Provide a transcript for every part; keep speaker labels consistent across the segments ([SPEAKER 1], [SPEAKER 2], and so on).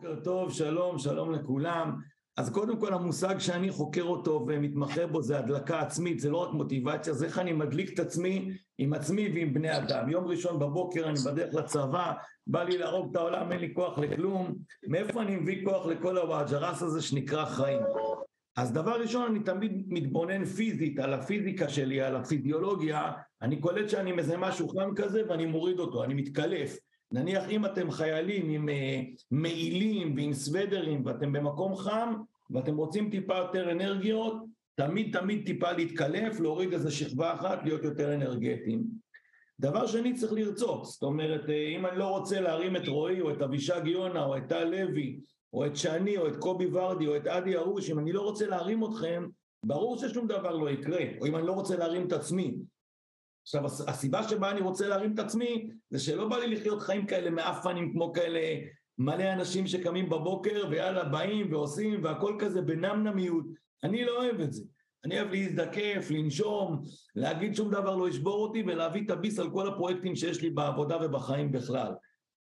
[SPEAKER 1] בוקר טוב, שלום, שלום לכולם. אז קודם כל המושג שאני חוקר אותו ומתמחה בו זה הדלקה עצמית, זה לא רק מוטיבציה, זה איך אני מדליק את עצמי עם עצמי ועם בני אדם. יום ראשון בבוקר אני בדרך לצבא, בא לי להרוג את העולם, אין לי כוח לכלום. מאיפה אני מביא כוח לכל הוואג'רס הזה שנקרא חיים? אז דבר ראשון, אני תמיד מתבונן פיזית על הפיזיקה שלי, על הפיזיולוגיה, אני קולט שאני מזה משהו חם כזה ואני מוריד אותו, אני מתקלף. נניח אם אתם חיילים עם uh, מעילים ועם סוודרים ואתם במקום חם ואתם רוצים טיפה יותר אנרגיות, תמיד תמיד טיפה להתקלף, להוריד איזה שכבה אחת, להיות יותר אנרגטיים. דבר שני צריך לרצות, זאת אומרת אה, אם אני לא רוצה להרים את רועי או את אבישג יונה או את טל לוי או את שני או את קובי ורדי או את אדי ארוש, אם אני לא רוצה להרים אתכם, ברור ששום דבר לא יקרה, או אם אני לא רוצה להרים את עצמי, עכשיו, הסיבה שבה אני רוצה להרים את עצמי, זה שלא בא לי לחיות חיים כאלה מאפנים כמו כאלה מלא אנשים שקמים בבוקר ויאללה באים ועושים והכל כזה בנמנמיות. אני לא אוהב את זה. אני אוהב להזדקף, לנשום, להגיד שום דבר לא ישבור אותי ולהביא את הביס על כל הפרויקטים שיש לי בעבודה ובחיים בכלל.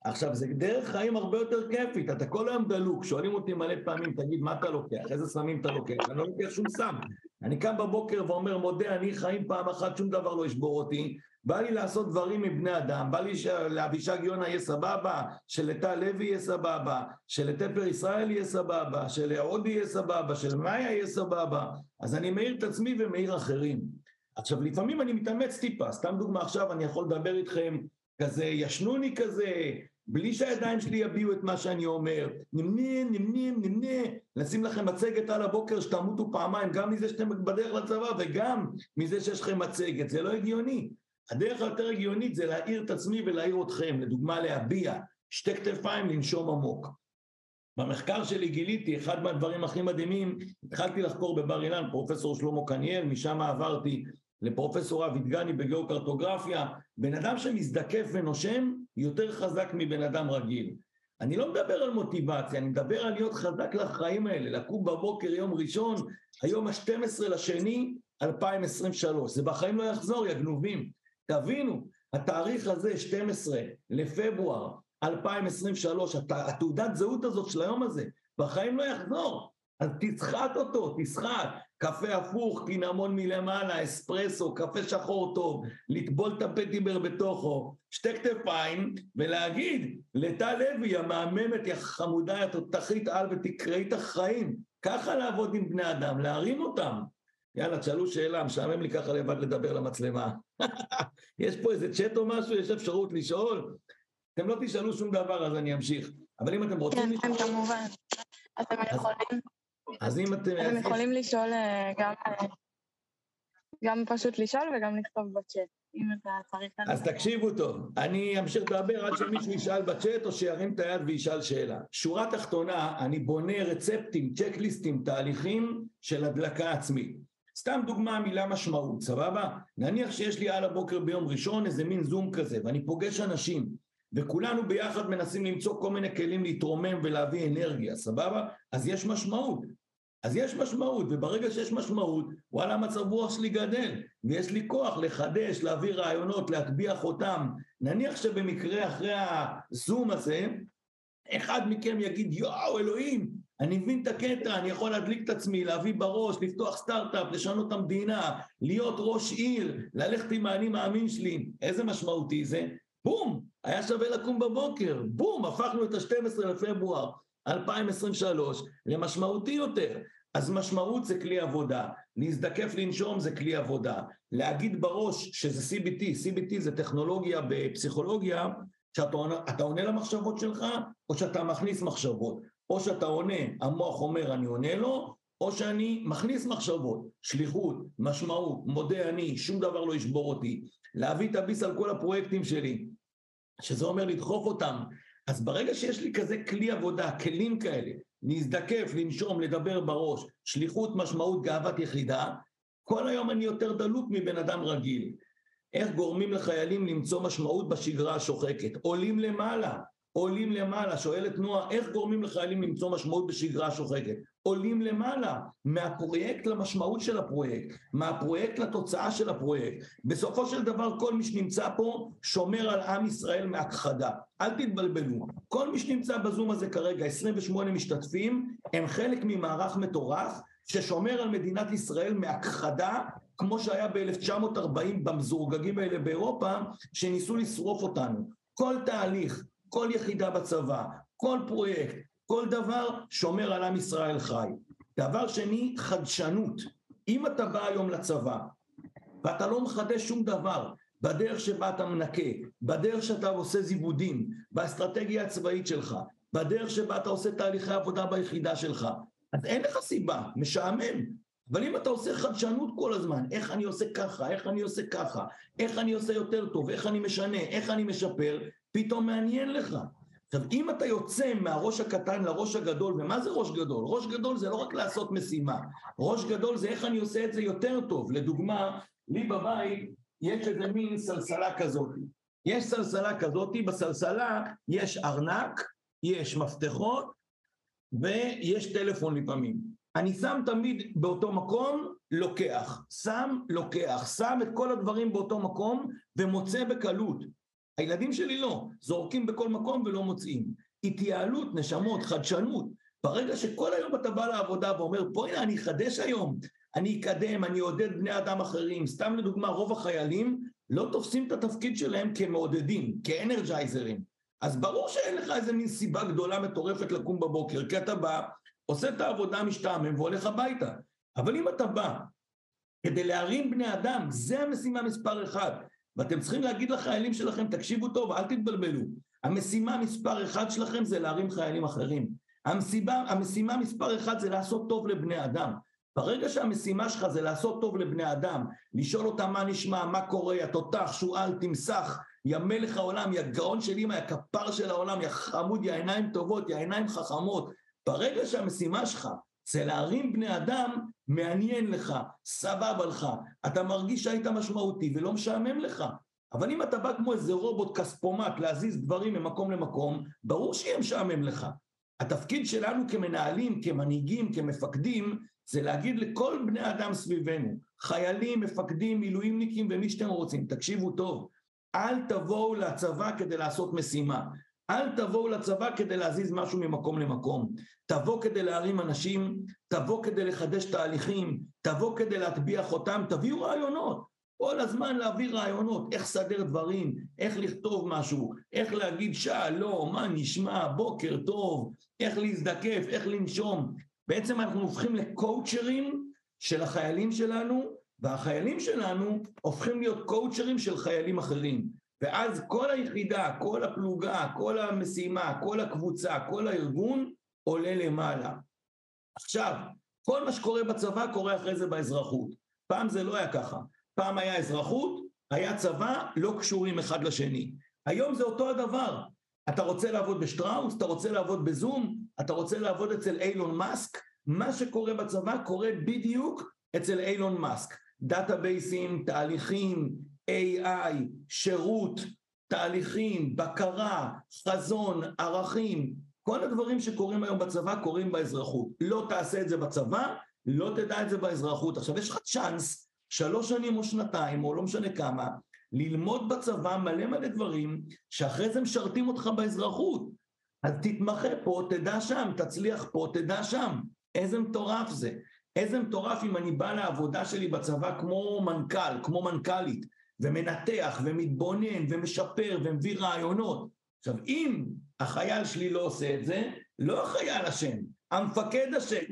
[SPEAKER 1] עכשיו, זה דרך חיים הרבה יותר כיפית, אתה כל היום דלוק, שואלים אותי מלא פעמים, תגיד, מה אתה לוקח? איזה סמים אתה לוקח? אני לא לוקח שום סם. אני קם בבוקר ואומר, מודה, אני חיים פעם אחת, שום דבר לא ישבור אותי, בא לי לעשות דברים עם בני אדם, בא לי שלאבישג יונה יהיה סבבה, שלטל לוי יהיה סבבה, שלתפר ישראל יהיה סבבה, שלהודי יהיה סבבה, שלמאיה יהיה סבבה, אז אני מעיר את עצמי ומעיר אחרים. עכשיו, לפעמים אני מתאמץ טיפה, סתם דוגמה עכשיו, אני יכול לדבר איתכם כזה ישנוני כזה, בלי שהידיים שלי יביעו את מה שאני אומר, נמנים, נמנים, נמנה, לשים לכם מצגת על הבוקר שתמותו פעמיים, גם מזה שאתם בדרך לצבא וגם מזה שיש לכם מצגת, זה לא הגיוני. הדרך היותר הגיונית זה להעיר את עצמי ולהעיר אתכם, לדוגמה להביע, שתי כתפיים, לנשום עמוק. במחקר שלי גיליתי, אחד מהדברים הכי מדהימים, התחלתי לחקור בבר אילן, פרופסור שלמה קניאל, משם עברתי לפרופסור אבי דגני בגיאוקרטוגרפיה, בן אדם שמזדקף ונושם יותר חזק מבן אדם רגיל. אני לא מדבר על מוטיבציה, אני מדבר על להיות חזק לחיים האלה, לקום בבוקר יום ראשון, היום ה-12 לשני 2023, זה בחיים לא יחזור, יא גנובים. תבינו, התאריך הזה, 12 לפברואר 2023, התעודת זהות הזאת של היום הזה, בחיים לא יחזור. אז תסחט אותו, תסחט. קפה הפוך, קינמון מלמעלה, אספרסו, קפה שחור טוב, לטבול את הפטיבר בתוכו, שתי כתפיים, ולהגיד לטל לוי, המהממת, יא חמודה, יא תותחית על ותקראי את החיים. ככה לעבוד עם בני אדם, להרים אותם. יאללה, תשאלו שאלה, משעמם לי ככה לבד לדבר למצלמה. יש פה איזה צ'אט או משהו? יש אפשרות לשאול? אתם לא תשאלו שום דבר, אז אני אמשיך. אבל אם אתם רוצים...
[SPEAKER 2] כן, כן, כמובן. אתם יכולים...
[SPEAKER 1] אז אם אתם...
[SPEAKER 2] אתם יכולים לשאול אה, גם, אה, גם פשוט לשאול וגם לכתוב בצ'אט, אם אתה צריך...
[SPEAKER 1] אז תקשיבו טוב, אני אמשיך לדבר עד שמישהו ישאל בצ'אט או שירים את היד וישאל שאלה. שורה תחתונה, אני בונה רצפטים, צ'קליסטים, תהליכים של הדלקה עצמית. סתם דוגמה, מילה משמעות, סבבה? נניח שיש לי על הבוקר ביום ראשון איזה מין זום כזה, ואני פוגש אנשים, וכולנו ביחד מנסים למצוא כל מיני כלים להתרומם ולהביא אנרגיה, סבבה? אז יש משמעות. אז יש משמעות, וברגע שיש משמעות, וואלה מצב רוח שלי גדל, ויש לי כוח לחדש, להביא רעיונות, להטביע חותם. נניח שבמקרה אחרי הזום הזה, אחד מכם יגיד, יואו, אלוהים, אני מבין את הקטע, אני יכול להדליק את עצמי, להביא בראש, לפתוח סטארט-אפ, לשנות את המדינה, להיות ראש עיר, ללכת עם האני מאמין שלי, איזה משמעותי זה? בום, היה שווה לקום בבוקר, בום, הפכנו את ה-12 לפברואר 2023 למשמעותי יותר. אז משמעות זה כלי עבודה, להזדקף לנשום זה כלי עבודה, להגיד בראש שזה CBT, CBT זה טכנולוגיה בפסיכולוגיה, שאתה עונה למחשבות שלך, או שאתה מכניס מחשבות, או שאתה עונה, המוח אומר אני עונה לו, או שאני מכניס מחשבות, שליחות, משמעות, מודה אני, שום דבר לא ישבור אותי, להביא את הביס על כל הפרויקטים שלי, שזה אומר לדחוף אותם. אז ברגע שיש לי כזה כלי עבודה, כלים כאלה, להזדקף, לנשום, לדבר בראש, שליחות, משמעות, גאוות יחידה, כל היום אני יותר דלוק מבן אדם רגיל. איך גורמים לחיילים למצוא משמעות בשגרה השוחקת? עולים למעלה, עולים למעלה, שואלת נועה, איך גורמים לחיילים למצוא משמעות בשגרה שוחקת? עולים למעלה, מהפרויקט למשמעות של הפרויקט, מהפרויקט לתוצאה של הפרויקט. בסופו של דבר כל מי שנמצא פה שומר על עם ישראל מהכחדה. אל תתבלבלו. כל מי שנמצא בזום הזה כרגע, 28 משתתפים, הם חלק ממערך מטורף ששומר על מדינת ישראל מהכחדה, כמו שהיה ב-1940 במזורגגים האלה באירופה, שניסו לשרוף אותנו. כל תהליך, כל יחידה בצבא, כל פרויקט, כל דבר שומר על עם ישראל חי. דבר שני, חדשנות. אם אתה בא היום לצבא ואתה לא מחדש שום דבר בדרך שבה אתה מנקה, בדרך שאתה עושה זיוודים, באסטרטגיה הצבאית שלך, בדרך שבה אתה עושה תהליכי עבודה ביחידה שלך, אז אין לך סיבה, משעמם. אבל אם אתה עושה חדשנות כל הזמן, איך אני עושה ככה, איך אני עושה ככה, איך אני עושה יותר טוב, איך אני משנה, איך אני משפר, פתאום מעניין לך. עכשיו, אם אתה יוצא מהראש הקטן לראש הגדול, ומה זה ראש גדול? ראש גדול זה לא רק לעשות משימה, ראש גדול זה איך אני עושה את זה יותר טוב. לדוגמה, לי בבית יש איזה מין סלסלה כזאת. יש סלסלה כזאת, בסלסלה יש ארנק, יש מפתחות ויש טלפון לפעמים. אני שם תמיד באותו מקום, לוקח, שם, לוקח, שם את כל הדברים באותו מקום ומוצא בקלות. הילדים שלי לא, זורקים בכל מקום ולא מוצאים. התייעלות, נשמות, חדשנות. ברגע שכל היום אתה בא לעבודה ואומר, בואי אני אחדש היום, אני אקדם, אני אעודד בני אדם אחרים. סתם לדוגמה, רוב החיילים לא תופסים את התפקיד שלהם כמעודדים, כאנרג'ייזרים. אז ברור שאין לך איזה מין סיבה גדולה מטורפת לקום בבוקר, כי אתה בא, עושה את העבודה משתעמם והולך הביתה. אבל אם אתה בא כדי להרים בני אדם, זה המשימה מספר אחד. ואתם צריכים להגיד לחיילים שלכם, תקשיבו טוב, אל תתבלבלו. המשימה מספר אחד שלכם זה להרים חיילים אחרים. המשימה, המשימה מספר אחד זה לעשות טוב לבני אדם. ברגע שהמשימה שלך זה לעשות טוב לבני אדם, לשאול אותם מה נשמע, מה קורה, יא תותח, שועל, תמסך, יא מלך העולם, יא גאון של אמא, יא כפר של העולם, יא חמוד, יא עיניים טובות, יא עיניים חכמות, ברגע שהמשימה שלך זה להרים בני אדם, מעניין לך, סבבה לך, אתה מרגיש שהיית משמעותי ולא משעמם לך. אבל אם אתה בא כמו איזה רובוט כספומט להזיז דברים ממקום למקום, ברור שיהיה משעמם לך. התפקיד שלנו כמנהלים, כמנהיגים, כמפקדים, זה להגיד לכל בני אדם סביבנו, חיילים, מפקדים, מילואימניקים ומי שאתם רוצים, תקשיבו טוב, אל תבואו לצבא כדי לעשות משימה. אל תבואו לצבא כדי להזיז משהו ממקום למקום. תבוא כדי להרים אנשים, תבוא כדי לחדש תהליכים, תבוא כדי להטביע חותם, תביאו רעיונות. כל הזמן להביא רעיונות, איך לסדר דברים, איך לכתוב משהו, איך להגיד שלום, מה נשמע, בוקר טוב, איך להזדקף, איך לנשום. בעצם אנחנו הופכים לקואוצ'רים של החיילים שלנו, והחיילים שלנו הופכים להיות קואוצ'רים של חיילים אחרים. ואז כל היחידה, כל הפלוגה, כל המשימה, כל הקבוצה, כל הארגון עולה למעלה. עכשיו, כל מה שקורה בצבא קורה אחרי זה באזרחות. פעם זה לא היה ככה. פעם היה אזרחות, היה צבא, לא קשורים אחד לשני. היום זה אותו הדבר. אתה רוצה לעבוד בשטראוס, אתה רוצה לעבוד בזום, אתה רוצה לעבוד אצל אילון מאסק, מה שקורה בצבא קורה בדיוק אצל אילון מאסק. דאטאבייסים, תהליכים, AI, שירות, תהליכים, בקרה, חזון, ערכים, כל הדברים שקורים היום בצבא קורים באזרחות. לא תעשה את זה בצבא, לא תדע את זה באזרחות. עכשיו יש לך צ'אנס, שלוש שנים או שנתיים, או לא משנה כמה, ללמוד בצבא מלא מלא דברים, שאחרי זה משרתים אותך באזרחות. אז תתמחה פה, תדע שם, תצליח פה, תדע שם. איזה מטורף זה. איזה מטורף אם אני בא לעבודה שלי בצבא כמו מנכ"ל, כמו מנכ"לית, ומנתח ומתבונן ומשפר ומביא רעיונות. עכשיו, אם החייל שלי לא עושה את זה, לא החייל אשם, המפקד אשם.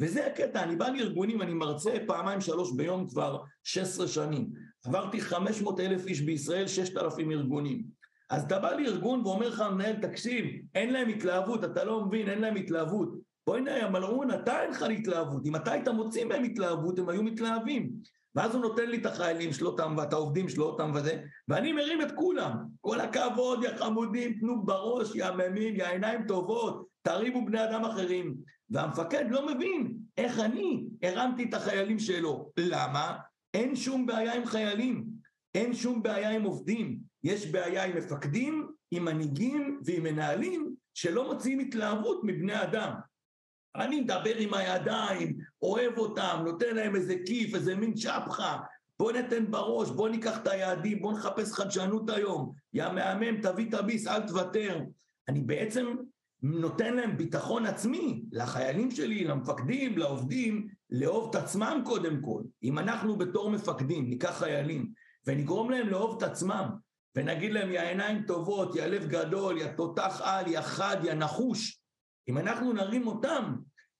[SPEAKER 1] וזה הקטע, אני בא לארגונים, אני מרצה פעמיים שלוש ביום כבר 16 שנים. עברתי 500 אלף איש בישראל, 6,000 ארגונים. אז אתה בא לארגון ואומר לך המנהל, תקשיב, אין להם התלהבות, אתה לא מבין, אין להם התלהבות. בואי נראה, מלעון, אתה אין לך התלהבות. אם אתה היית מוציא מהם התלהבות, הם היו מתלהבים. ואז הוא נותן לי את החיילים שלו אותם ואת העובדים שלו אותם וזה, ואני מרים את כולם. כל הכבוד, יא חמודים, תנו בראש, יא עממים, יא עיניים טובות, תריבו בני אדם אחרים. והמפקד לא מבין איך אני הרמתי את החיילים שלו. למה? אין שום בעיה עם חיילים, אין שום בעיה עם עובדים, יש בעיה עם מפקדים, עם מנהיגים ועם מנהלים שלא מוציאים התלהבות מבני אדם. אני מדבר עם הידיים, אוהב אותם, נותן להם איזה כיף, איזה מין צ'פחה, בוא ניתן בראש, בוא ניקח את היעדים, בוא נחפש חדשנות היום, יא מהמם, תביא את הביס, אל תוותר. אני בעצם נותן להם ביטחון עצמי, לחיילים שלי, למפקדים, לעובדים, לאהוב את עצמם קודם כל. אם אנחנו בתור מפקדים ניקח חיילים ונגרום להם לאהוב את עצמם, ונגיד להם, יא עיניים טובות, יא לב גדול, יא תותח על, יא חד, יא נחוש, אם אנחנו נרים אותם,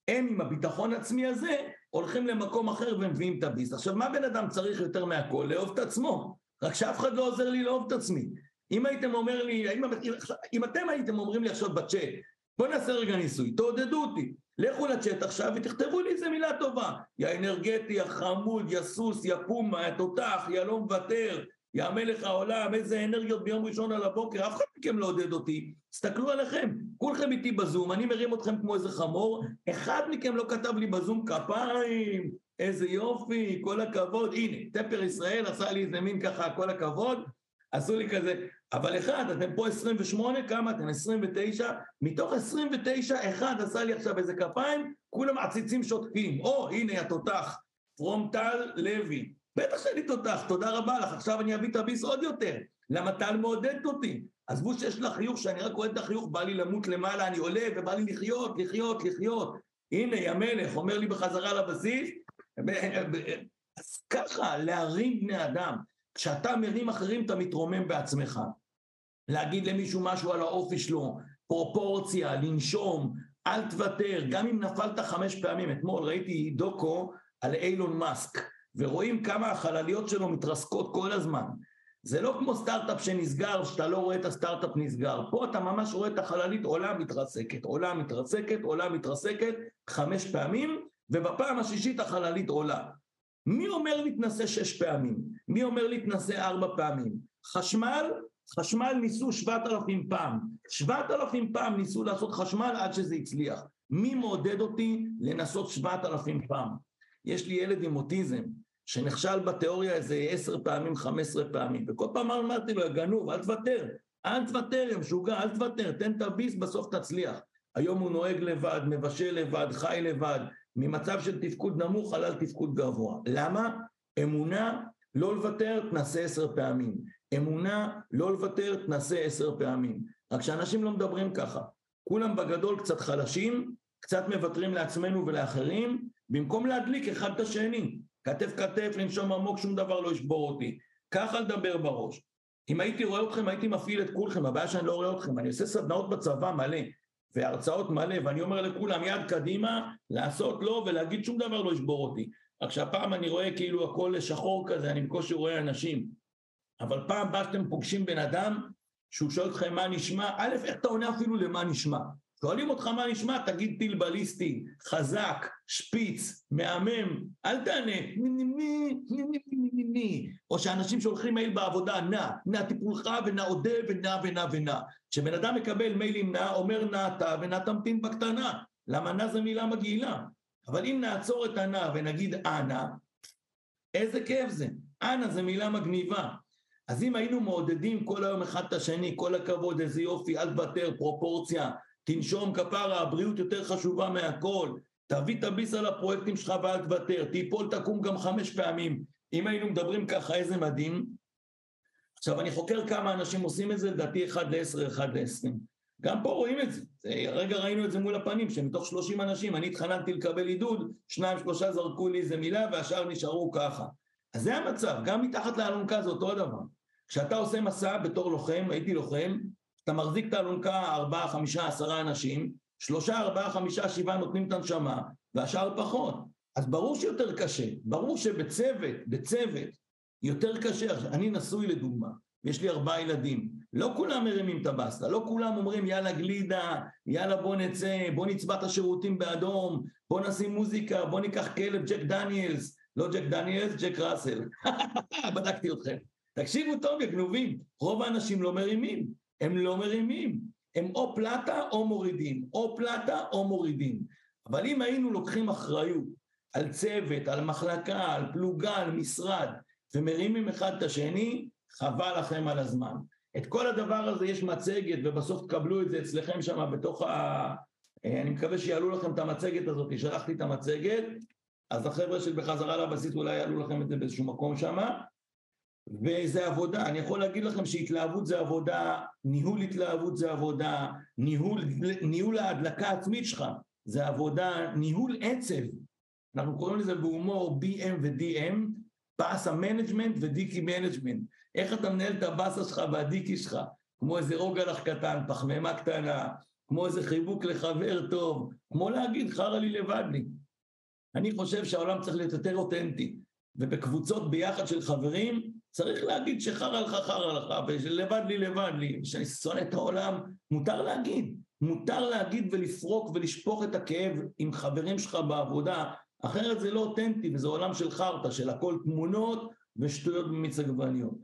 [SPEAKER 1] הם עם הביטחון עצמי הזה, הולכים למקום אחר ומביאים את הביס. עכשיו, מה בן אדם צריך יותר מהכל? לאהוב את עצמו. רק שאף אחד לא עוזר לי לאהוב את עצמי. אם הייתם אומר לי, אם, אם אתם הייתם אומרים לי עכשיו בצ'אט, בואו נעשה רגע ניסוי, תעודדו אותי, לכו לצ'אט עכשיו ותכתבו לי איזה מילה טובה. יא אנרגטי, יא חמוד, יא סוס, יא פומה, יא תותח, יא לא מוותר, מלך העולם, איזה אנרגיות ביום ראשון על הבוקר, אף אחד מכם לא עודד אותי. תסתכלו עליכם, כולכם איתי בזום, אני מרים אתכם כמו איזה חמור, אחד מכם לא כתב לי בזום כפיים, איזה יופי, כל הכבוד, הנה, טפר ישראל עשה לי איזה מין ככה, כל הכבוד, עשו לי כזה, אבל אחד, אתם פה 28, כמה אתם? 29? מתוך 29, אחד עשה לי עכשיו איזה כפיים, כולם עציצים שותקים. או, הנה התותח, פרומטל לוי. בטח שאני תותח, תודה רבה לך, עכשיו אני אביא את הביס עוד יותר. למה טל מעודדת אותי? עזבו שיש לה חיוך, שאני רק רואה את החיוך, בא לי למות למעלה, אני עולה ובא לי לחיות, לחיות, לחיות. הנה, יא מלך, אומר לי בחזרה לבסיס, אז ככה, להרים בני אדם. כשאתה מרים אחרים, אתה מתרומם בעצמך. להגיד למישהו משהו על האופי שלו, פרופורציה, לנשום, אל תוותר, גם אם נפלת חמש פעמים. אתמול ראיתי דוקו על אילון מאסק, ורואים כמה החלליות שלו מתרסקות כל הזמן. זה לא כמו סטארט-אפ שנסגר, שאתה לא רואה את הסטארט-אפ נסגר. פה אתה ממש רואה את החללית עולה מתרסקת, עולה מתרסקת, עולה מתרסקת, חמש פעמים, ובפעם השישית החללית עולה. מי אומר להתנסה שש פעמים? מי אומר להתנסה ארבע פעמים? חשמל, חשמל ניסו שבעת אלפים פעם. שבעת אלפים פעם ניסו לעשות חשמל עד שזה הצליח. מי מעודד אותי לנסות שבעת אלפים פעם? יש לי ילד עם אוטיזם, שנכשל בתיאוריה איזה עשר פעמים, חמש עשרה פעמים, וכל פעם אמרתי לו, גנוב, אל תוותר, אל תוותר, יא משוגע, אל תוותר, תן את הביס, בסוף תצליח. היום הוא נוהג לבד, מבשל לבד, חי לבד, ממצב של תפקוד נמוך עלה לתפקוד גבוה. למה? אמונה, לא לוותר, תנסה עשר פעמים. אמונה, לא לוותר, תנסה עשר פעמים. רק שאנשים לא מדברים ככה. כולם בגדול קצת חלשים, קצת מוותרים לעצמנו ולאחרים, במקום להדליק אחד את השני. כתף כתף, לנשום עמוק, שום דבר לא ישבור אותי. ככה לדבר בראש. אם הייתי רואה אתכם, הייתי מפעיל את כולכם, הבעיה שאני לא רואה אתכם, אני עושה סדנאות בצבא מלא, והרצאות מלא, ואני אומר לכולם, יד קדימה, לעשות לא, ולהגיד שום דבר לא ישבור אותי. רק שהפעם אני רואה כאילו הכל שחור כזה, אני בקושי רואה אנשים. אבל פעם באה שאתם פוגשים בן אדם, שהוא שואל אתכם מה נשמע, א', איך אתה עונה אפילו למה נשמע? שואלים אותך מה נשמע, תגיד טיל בליסטי, חזק, שפיץ, מהמם, אל תענה, או שאנשים שולחים מייל בעבודה, נע, נע טיפולך ונע עודה ונע ונע ונע. כשבן אדם מקבל מיילים נע, אומר נעתה ונע תמתין בקטנה. למה נע זה מילה מגעילה. אבל אם נעצור את הנע ונגיד אנא, איזה כיף זה. אנא זה מילה מגניבה. אז אם היינו מעודדים כל היום אחד את השני, כל הכבוד, איזה יופי, אל תוותר, פרופורציה, תנשום כפרה, הבריאות יותר חשובה מהכל, תביא את הביס על הפרויקטים שלך ואל תוותר, תיפול תקום גם חמש פעמים. אם היינו מדברים ככה, איזה מדהים. עכשיו, אני חוקר כמה אנשים עושים את זה, לדעתי אחד לעשר, אחד לעשרים. גם פה רואים את זה. הרגע ראינו את זה מול הפנים, שמתוך שלושים אנשים, אני התחננתי לקבל עידוד, שניים, שלושה זרקו לי איזה מילה, והשאר נשארו ככה. אז זה המצב, גם מתחת לאלונקה זה אותו הדבר. כשאתה עושה מסע בתור לוחם, הייתי לוחם, אתה מחזיק את האלונקה ארבעה, חמישה, עשרה אנשים, שלושה, ארבעה, חמישה, שבעה נותנים את הנשמה, והשאר פחות. אז ברור שיותר קשה, ברור שבצוות, בצוות, יותר קשה. אני נשוי לדוגמה, יש לי ארבעה ילדים, לא כולם מרימים את הבסטה, לא כולם אומרים יאללה גלידה, יאללה בוא נצא, בוא נצבע את השירותים באדום, בוא נשים מוזיקה, בוא ניקח כלב ג'ק דניאלס, לא ג'ק דניאלס, ג'ק ראסל. בדקתי אתכם. תקשיבו טוב, יא גנובים, רוב האנשים לא מרימים. הם לא מרימים, הם או פלטה או מורידים, או פלטה או מורידים. אבל אם היינו לוקחים אחריות על צוות, על מחלקה, על פלוגה, על משרד, ומרימים אחד את השני, חבל לכם על הזמן. את כל הדבר הזה יש מצגת, ובסוף תקבלו את זה אצלכם שם בתוך ה... אני מקווה שיעלו לכם את המצגת הזאת, שלחתי את המצגת, אז החבר'ה של בחזרה לבסיס אולי יעלו לכם את זה באיזשהו מקום שם, וזה עבודה, אני יכול להגיד לכם שהתלהבות זה עבודה, ניהול התלהבות זה עבודה, ניהול, ניהול ההדלקה העצמית שלך זה עבודה, ניהול עצב, אנחנו קוראים לזה בהומור BM ו-DM, באסה management ודיכי management, איך אתה מנהל את הבאסה שלך והדיכי שלך, כמו איזה רוגלח קטן, פחמימה קטנה, כמו איזה חיבוק לחבר טוב, כמו להגיד חרא לי לבד לי. אני חושב שהעולם צריך להיות יותר אותנטי, ובקבוצות ביחד של חברים צריך להגיד שחרא לך חרא לך, ושלבד לי לבד לי, ושאני שונא את העולם, מותר להגיד, מותר להגיד ולפרוק ולשפוך את הכאב עם חברים שלך בעבודה, אחרת זה לא אותנטי וזה עולם של חרטא, של הכל תמונות ושטויות במיץ עגבניות.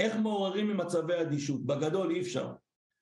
[SPEAKER 1] איך מעוררים ממצבי אדישות? בגדול אי אפשר.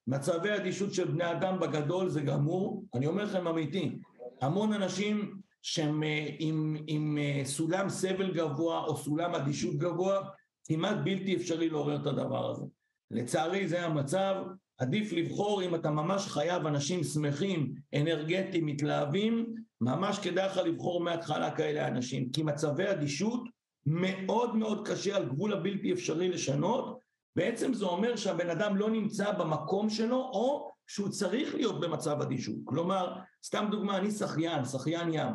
[SPEAKER 1] מצבי אדישות של בני אדם בגדול זה גמור, אני אומר לכם אמיתי, המון אנשים שהם אה, עם, עם אה, סולם סבל גבוה או סולם אדישות גבוה, כמעט בלתי אפשרי לעורר את הדבר הזה. לצערי זה המצב, עדיף לבחור אם אתה ממש חייב אנשים שמחים, אנרגטיים, מתלהבים, ממש כדאי לך לבחור מההתחלה כאלה אנשים, כי מצבי אדישות מאוד מאוד קשה על גבול הבלתי אפשרי לשנות, בעצם זה אומר שהבן אדם לא נמצא במקום שלו או שהוא צריך להיות במצב אדישות. כלומר, סתם דוגמה, אני שחיין, שחיין ים,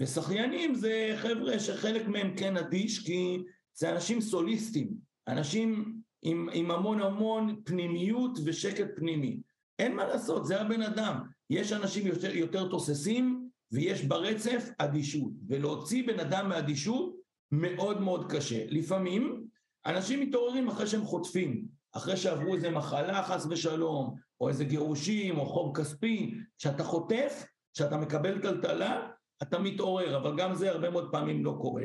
[SPEAKER 1] ושחיינים זה חבר'ה שחלק מהם כן אדיש כי זה אנשים סוליסטים, אנשים עם, עם המון המון פנימיות ושקט פנימי. אין מה לעשות, זה הבן אדם. יש אנשים יותר, יותר תוססים ויש ברצף אדישות, ולהוציא בן אדם מאדישות מאוד מאוד קשה. לפעמים אנשים מתעוררים אחרי שהם חוטפים, אחרי שעברו איזה מחלה חס ושלום, או איזה גירושים, או חוב כספי, כשאתה חוטף, כשאתה מקבל טלטלה, אתה מתעורר, אבל גם זה הרבה מאוד פעמים לא קורה.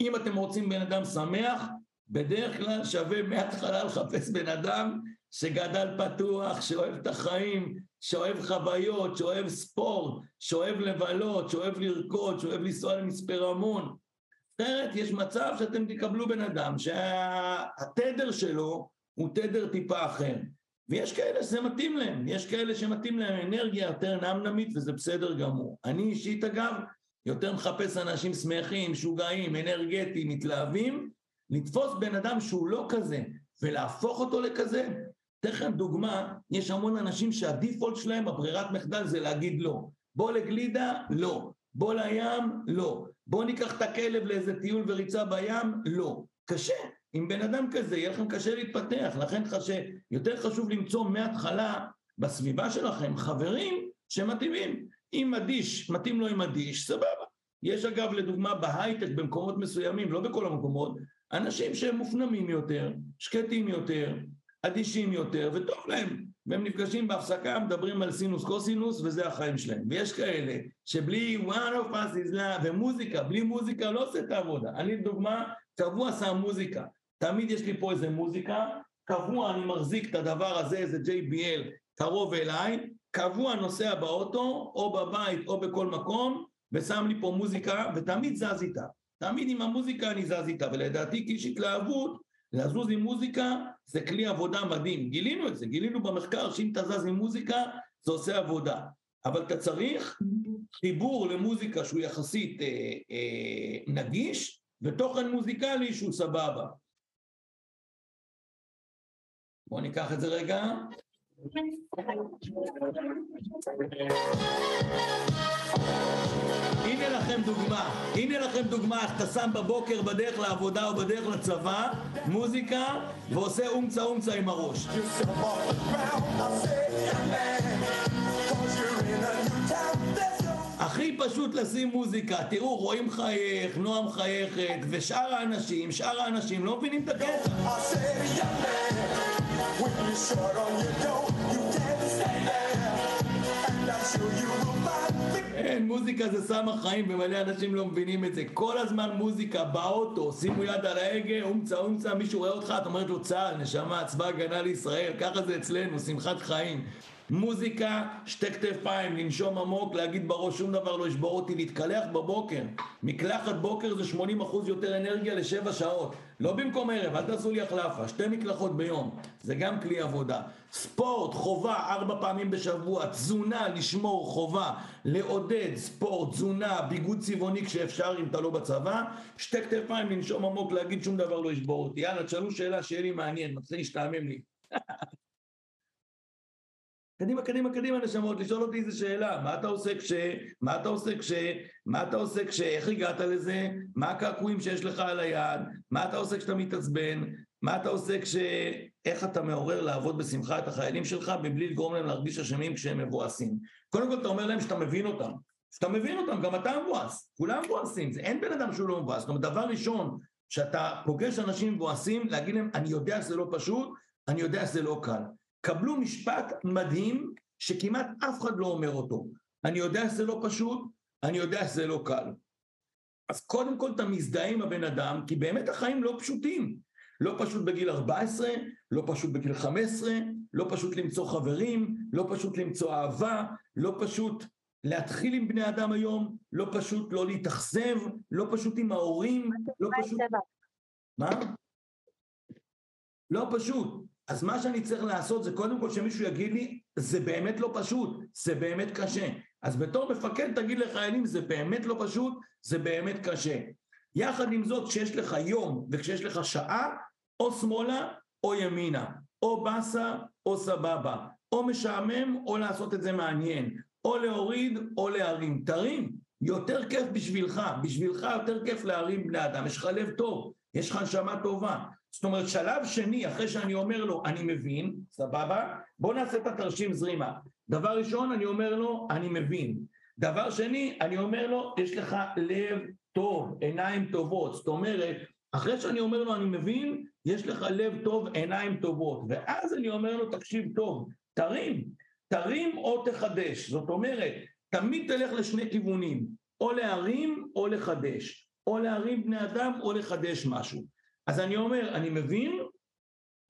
[SPEAKER 1] אם אתם רוצים בן אדם שמח, בדרך כלל שווה מההתחלה לחפש בן אדם שגדל פתוח, שאוהב את החיים, שאוהב חוויות, שאוהב ספורט, שאוהב לבלות, שאוהב לרקוד, שאוהב לנסוע למצפה רמון. אחרת יש מצב שאתם תקבלו בן אדם שהתדר שלו הוא תדר טיפה אחר. ויש כאלה שזה מתאים להם, יש כאלה שמתאים להם אנרגיה יותר נמנמית וזה בסדר גמור. אני אישית אגב, יותר מחפש אנשים שמחים, משוגעים, אנרגטיים, מתלהבים, לתפוס בן אדם שהוא לא כזה ולהפוך אותו לכזה. אתן לכם דוגמה, יש המון אנשים שהדיפולט שלהם, הברירת מחדל זה להגיד לא. בוא לגלידה, לא. בוא לים, לא. בוא ניקח את הכלב לאיזה טיול וריצה בים, לא. קשה. עם בן אדם כזה יהיה לכם קשה להתפתח, לכן חשה, יותר חשוב למצוא מההתחלה בסביבה שלכם חברים שמתאימים. אם אדיש, מתאים לו עם אדיש, סבבה. יש אגב לדוגמה בהייטק במקומות מסוימים, לא בכל המקומות, אנשים שהם מופנמים יותר, שקטים יותר, אדישים יותר, וטוב להם. והם נפגשים בהפסקה, מדברים על סינוס קוסינוס, וזה החיים שלהם. ויש כאלה שבלי one of us is love, ומוזיקה, בלי מוזיקה לא עושה את העבודה. אני דוגמה, קבוע שם מוזיקה. תמיד יש לי פה איזה מוזיקה, קבוע אני מחזיק את הדבר הזה, איזה JBL, קרוב אליי, קבוע נוסע באוטו, או בבית או בכל מקום, ושם לי פה מוזיקה, ותמיד זז איתה. תמיד עם המוזיקה אני זז איתה, ולדעתי כאיש התלהבות, לזוז עם מוזיקה זה כלי עבודה מדהים. גילינו את זה, גילינו במחקר שאם אתה זז עם מוזיקה, זה עושה עבודה. אבל אתה צריך חיבור למוזיקה שהוא יחסית אה, אה, נגיש, ותוכן מוזיקלי שהוא סבבה. בואו ניקח את זה רגע. הנה לכם דוגמה, הנה לכם דוגמה איך אתה שם בבוקר בדרך לעבודה או בדרך לצבא מוזיקה ועושה אומצה אומצה עם הראש. הכי פשוט לשים מוזיקה, תראו רואים חייך, נועה מחייכת ושאר האנשים, שאר האנשים לא מבינים את הקטע אין, מוזיקה זה סם החיים ומלא אנשים לא מבינים את זה. כל הזמן מוזיקה באוטו, שימו יד על ההגה, אומצה אומצה, מישהו רואה אותך, את אומרת לו צה"ל, נשמה, צבא הגנה לישראל, ככה זה אצלנו, שמחת חיים. מוזיקה, שתי כתפיים, לנשום עמוק, להגיד בראש שום דבר לא ישבור אותי, להתקלח בבוקר. מקלחת בוקר זה 80% יותר אנרגיה לשבע שעות. לא במקום ערב, אל תעשו לי החלפה, שתי מקלחות ביום. זה גם כלי עבודה. ספורט, חובה, ארבע פעמים בשבוע. תזונה, לשמור, חובה. לעודד, ספורט, תזונה, ביגוד צבעוני כשאפשר אם אתה לא בצבא. שתי כתפיים, לנשום עמוק, להגיד שום דבר לא ישבור אותי. יאללה, תשאלו שאלה שיהיה לי מעניין, מתחיל להשתעמם לי. קדימה, קדימה, קדימה נשמות, לשאול אותי איזה שאלה, מה אתה עושה כש... מה אתה עושה כש... מה אתה עושה כש... איך הגעת לזה? מה הקעקועים שיש לך על היד? מה אתה עושה כשאתה מתעצבן? מה אתה עושה כש... איך אתה מעורר לעבוד בשמחה את החיילים שלך מבלי לגרום להם להרגיש אשמים כשהם מבואסים? קודם כל אתה אומר להם שאתה מבין אותם. שאתה מבין אותם, גם אתה מבואס, כולם מבואסים, אין בן אדם שהוא לא מבואס. זאת אומרת, דבר ראשון, שאתה פוגש אנשים מבואסים, להגיד להם, אני יודע שזה לא פשוט, אני יודע שזה לא קל. קבלו משפט מדהים שכמעט אף אחד לא אומר אותו. אני יודע שזה לא פשוט, אני יודע שזה לא קל. אז קודם כל אתה מזדהה עם הבן אדם, כי באמת החיים לא פשוטים. לא פשוט בגיל 14, לא פשוט בגיל 15, לא פשוט למצוא חברים, לא פשוט למצוא אהבה, לא פשוט להתחיל עם בני אדם היום, לא פשוט לא להתאכזב, לא פשוט עם ההורים, לא פשוט... מה? לא פשוט. אז מה שאני צריך לעשות זה קודם כל שמישהו יגיד לי, זה באמת לא פשוט, זה באמת קשה. אז בתור מפקד תגיד לחיילים, זה באמת לא פשוט, זה באמת קשה. יחד עם זאת, כשיש לך יום וכשיש לך שעה, או שמאלה או ימינה, או באסה או סבבה, או משעמם או לעשות את זה מעניין, או להוריד או להרים. תרים, יותר כיף בשבילך, בשבילך יותר כיף להרים בני אדם, יש לך לב טוב, יש לך נשמה טובה. זאת אומרת, שלב שני, אחרי שאני אומר לו, אני מבין, סבבה? בוא נעשה את התרשים זרימה. דבר ראשון, אני אומר לו, אני מבין. דבר שני, אני אומר לו, יש לך לב טוב, עיניים טובות. זאת אומרת, אחרי שאני אומר לו, אני מבין, יש לך לב טוב, עיניים טובות. ואז אני אומר לו, תקשיב טוב, תרים, תרים או תחדש. זאת אומרת, תמיד תלך לשני כיוונים, או להרים או לחדש. או להרים בני אדם או לחדש משהו. אז אני אומר, אני מבין,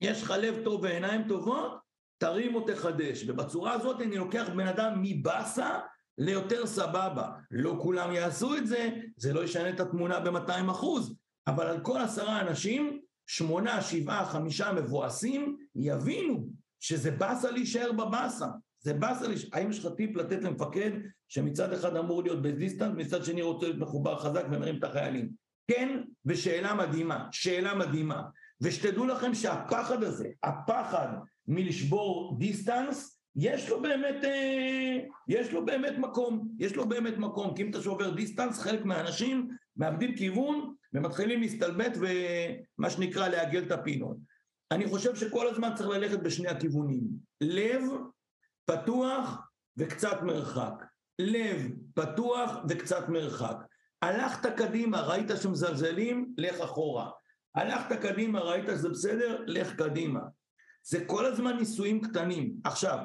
[SPEAKER 1] יש לך לב טוב ועיניים טובות, תרים או תחדש. ובצורה הזאת אני לוקח בן אדם מבאסה ליותר סבבה. לא כולם יעשו את זה, זה לא ישנה את התמונה ב-200 אחוז, אבל על כל עשרה אנשים, שמונה, שבעה, חמישה מבואסים, יבינו שזה באסה להישאר בבאסה. זה באסה להישאר. האם יש לך טיפ לתת למפקד שמצד אחד אמור להיות בדיסטנט, מצד שני רוצה להיות מחובר חזק ומרים את החיילים? כן, ושאלה מדהימה, שאלה מדהימה. ושתדעו לכם שהפחד הזה, הפחד מלשבור דיסטנס, יש לו באמת, אה, יש לו באמת מקום, יש לו באמת מקום, כי אם אתה שובר דיסטנס, חלק מהאנשים מאבדים כיוון ומתחילים להסתלבט ומה שנקרא לעגל את הפינות. אני חושב שכל הזמן צריך ללכת בשני הכיוונים, לב פתוח וקצת מרחק, לב פתוח וקצת מרחק. הלכת קדימה, ראית שמזלזלים, לך אחורה. הלכת קדימה, ראית שזה בסדר, לך קדימה. זה כל הזמן ניסויים קטנים. עכשיו,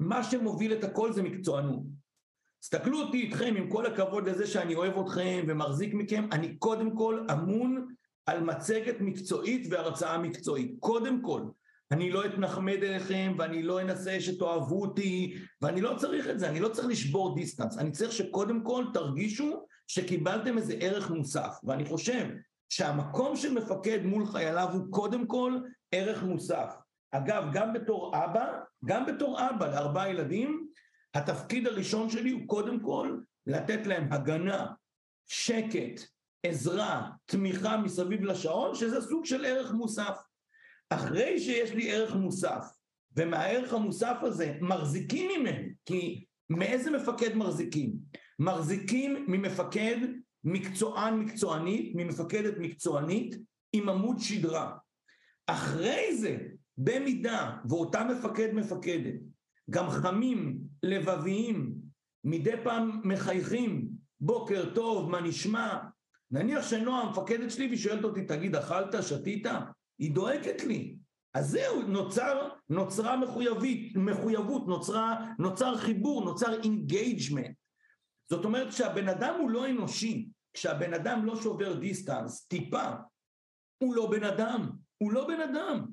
[SPEAKER 1] מה שמוביל את הכל זה מקצוענות. תסתכלו אותי איתכם, עם כל הכבוד לזה שאני אוהב אתכם ומחזיק מכם, אני קודם כל אמון על מצגת מקצועית והרצאה מקצועית. קודם כל. אני לא אתנחמד אליכם ואני לא אנסה שתאהבו אותי ואני לא צריך את זה, אני לא צריך לשבור דיסטנס, אני צריך שקודם כל תרגישו שקיבלתם איזה ערך מוסף, ואני חושב שהמקום של מפקד מול חייליו הוא קודם כל ערך מוסף. אגב, גם בתור אבא, גם בתור אבא לארבעה ילדים, התפקיד הראשון שלי הוא קודם כל לתת להם הגנה, שקט, עזרה, תמיכה מסביב לשעון, שזה סוג של ערך מוסף. אחרי שיש לי ערך מוסף, ומהערך המוסף הזה מחזיקים ממנו, כי מאיזה מפקד מחזיקים? מחזיקים ממפקד מקצוען מקצוענית, ממפקדת מקצוענית עם עמוד שדרה. אחרי זה, במידה ואותה מפקד מפקדת גם חמים, לבביים, מדי פעם מחייכים, בוקר טוב, מה נשמע? נניח שנועה המפקדת שלי והיא שואלת אותי, תגיד, אכלת, שתית? היא דואגת לי. אז זהו, נוצר, נוצרה מחויבית, מחויבות, נוצרה, נוצר חיבור, נוצר engagement. זאת אומרת שהבן אדם הוא לא אנושי, כשהבן אדם לא שובר דיסטנס, טיפה, הוא לא בן אדם, הוא לא בן אדם.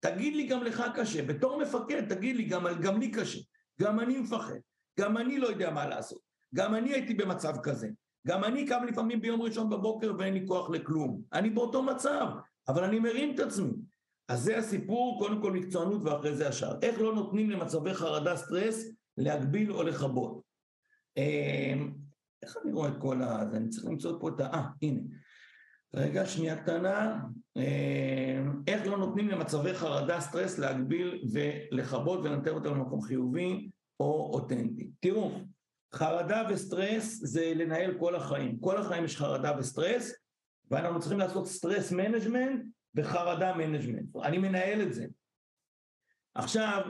[SPEAKER 1] תגיד לי גם לך קשה, בתור מפקד תגיד לי גם, גם לי קשה, גם אני מפחד, גם אני לא יודע מה לעשות, גם אני הייתי במצב כזה, גם אני קם לפעמים ביום ראשון בבוקר ואין לי כוח לכלום, אני באותו מצב, אבל אני מרים את עצמי. אז זה הסיפור, קודם כל מקצוענות ואחרי זה השאר. איך לא נותנים למצבי חרדה סטרס להגביל או לכבות. אמ, איך אני רואה את כל ה... אני צריך למצוא פה את ה... אה, הנה. רגע, שנייה קטנה. אמ, איך לא נותנים למצבי חרדה, סטרס, להגביל ולכבות ולנתב אותם למקום חיובי או אותנטי. תראו, חרדה וסטרס זה לנהל כל החיים. כל החיים יש חרדה וסטרס, ואנחנו צריכים לעשות stress management וחרדה management. אני מנהל את זה. עכשיו,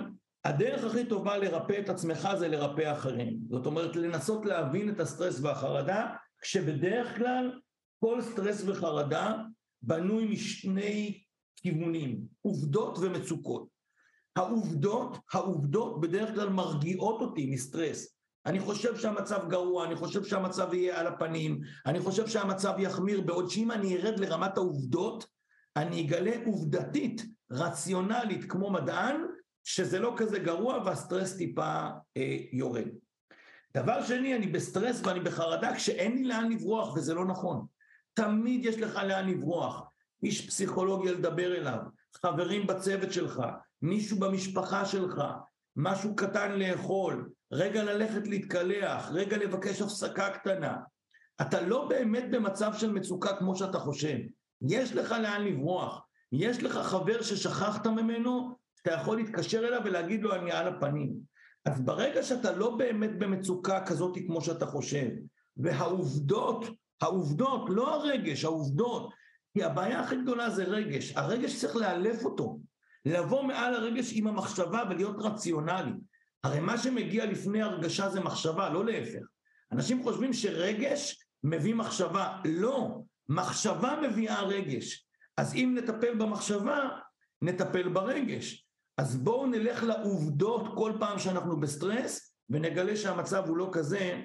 [SPEAKER 1] הדרך הכי טובה לרפא את עצמך זה לרפא אחרים. זאת אומרת, לנסות להבין את הסטרס והחרדה, כשבדרך כלל כל סטרס וחרדה בנוי משני כיוונים, עובדות ומצוקות. העובדות, העובדות בדרך כלל מרגיעות אותי מסטרס. אני חושב שהמצב גרוע, אני חושב שהמצב יהיה על הפנים, אני חושב שהמצב יחמיר, בעוד שאם אני ארד לרמת העובדות, אני אגלה עובדתית, רציונלית, כמו מדען, שזה לא כזה גרוע והסטרס טיפה אה, יורד. דבר שני, אני בסטרס ואני בחרדה כשאין לי לאן לברוח, וזה לא נכון. תמיד יש לך לאן לברוח. איש פסיכולוגיה לדבר אליו, חברים בצוות שלך, מישהו במשפחה שלך, משהו קטן לאכול, רגע ללכת להתקלח, רגע לבקש הפסקה קטנה. אתה לא באמת במצב של מצוקה כמו שאתה חושב. יש לך לאן לברוח. יש לך חבר ששכחת ממנו, אתה יכול להתקשר אליו ולהגיד לו אני על הפנים. אז ברגע שאתה לא באמת במצוקה כזאת כמו שאתה חושב, והעובדות, העובדות, לא הרגש, העובדות, כי הבעיה הכי גדולה זה רגש, הרגש צריך לאלף אותו, לבוא מעל הרגש עם המחשבה ולהיות רציונלי. הרי מה שמגיע לפני הרגשה זה מחשבה, לא להפך. אנשים חושבים שרגש מביא מחשבה, לא, מחשבה מביאה רגש. אז אם נטפל במחשבה, נטפל ברגש. אז בואו נלך לעובדות כל פעם שאנחנו בסטרס, ונגלה שהמצב הוא לא כזה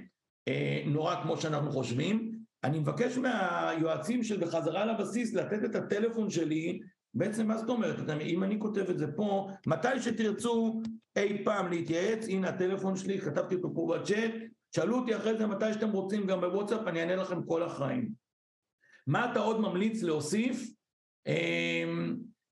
[SPEAKER 1] אה, נורא כמו שאנחנו חושבים. אני מבקש מהיועצים של בחזרה לבסיס לתת את הטלפון שלי, בעצם מה זאת אומרת? אם אני כותב את זה פה, מתי שתרצו אי פעם להתייעץ, הנה הטלפון שלי, כתבתי אותו פה בצ'אט, שאלו אותי אחרי זה מתי שאתם רוצים גם בוואטסאפ, אני אענה לכם כל החיים. מה אתה עוד ממליץ להוסיף? אה,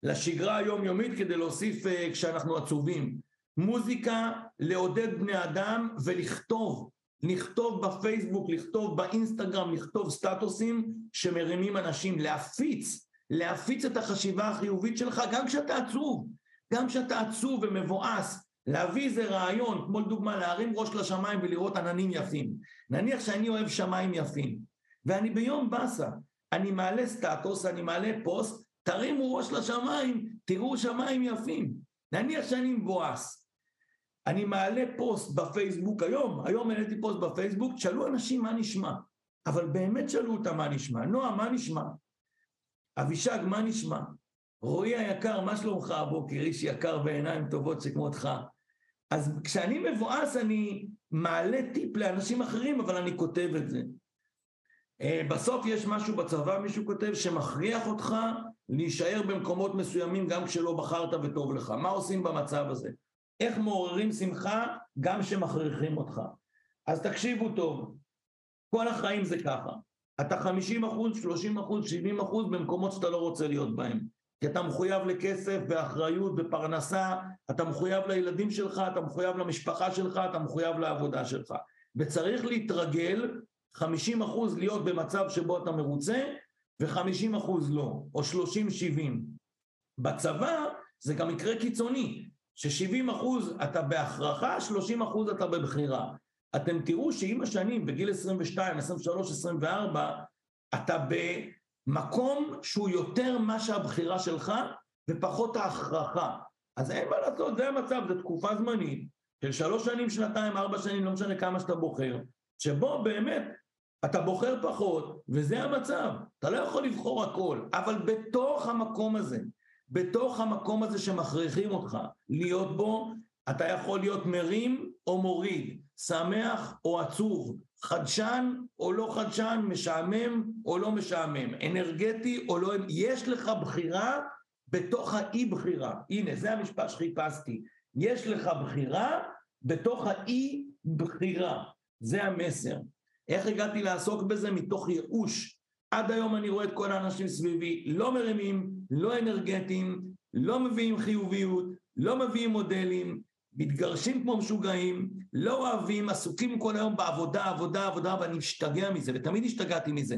[SPEAKER 1] לשגרה היומיומית כדי להוסיף uh, כשאנחנו עצובים. מוזיקה, לעודד בני אדם ולכתוב, לכתוב בפייסבוק, לכתוב באינסטגרם, לכתוב סטטוסים שמרימים אנשים, להפיץ, להפיץ את החשיבה החיובית שלך גם כשאתה עצוב, גם כשאתה עצוב ומבואס, להביא איזה רעיון, כמו לדוגמה להרים ראש לשמיים ולראות עננים יפים. נניח שאני אוהב שמיים יפים, ואני ביום באסה, אני מעלה סטטוס, אני מעלה פוסט, תרימו ראש לשמיים, תראו שמיים יפים. נניח שאני מבואס. אני מעלה פוסט בפייסבוק היום, היום העליתי פוסט בפייסבוק, תשאלו אנשים מה נשמע. אבל באמת שאלו אותם מה נשמע. נועה, מה נשמע? אבישג, מה נשמע? רועי היקר, מה שלומך הבוקר? איש יקר בעיניים טובות שכמותך. אז כשאני מבואס אני מעלה טיפ לאנשים אחרים, אבל אני כותב את זה. אה, בסוף יש משהו בצבא, מישהו כותב, שמכריח אותך להישאר במקומות מסוימים גם כשלא בחרת וטוב לך. מה עושים במצב הזה? איך מעוררים שמחה גם כשמכריחים אותך? אז תקשיבו טוב, כל החיים זה ככה. אתה 50 אחוז, 30 אחוז, 70 אחוז במקומות שאתה לא רוצה להיות בהם. כי אתה מחויב לכסף ואחריות ופרנסה, אתה מחויב לילדים שלך, אתה מחויב למשפחה שלך, אתה מחויב לעבודה שלך. וצריך להתרגל 50 אחוז להיות במצב שבו אתה מרוצה, ו-50 אחוז לא, או 30-70. בצבא זה גם מקרה קיצוני, ש-70 אחוז אתה בהכרחה, 30 אחוז אתה בבחירה. אתם תראו שעם השנים, בגיל 22, 23, 24, אתה במקום שהוא יותר מה שהבחירה שלך ופחות ההכרחה. אז אין מה לעשות, זה המצב, זו תקופה זמנית של שלוש שנים, שנתיים, ארבע שנים, לא משנה כמה שאתה בוחר, שבו באמת אתה בוחר פחות, וזה המצב. אתה לא יכול לבחור הכל, אבל בתוך המקום הזה, בתוך המקום הזה שמכריחים אותך להיות בו, אתה יכול להיות מרים או מוריד, שמח או עצוב, חדשן או לא חדשן, משעמם או לא משעמם, אנרגטי או לא... יש לך בחירה בתוך האי בחירה. הנה, זה המשפט שחיפשתי. יש לך בחירה בתוך האי בחירה. זה המסר. איך הגעתי לעסוק בזה? מתוך ייאוש. עד היום אני רואה את כל האנשים סביבי לא מרימים, לא אנרגטיים, לא מביאים חיוביות, לא מביאים מודלים, מתגרשים כמו משוגעים, לא אוהבים, עסוקים כל היום בעבודה, עבודה, עבודה, ואני משתגע מזה, ותמיד השתגעתי מזה.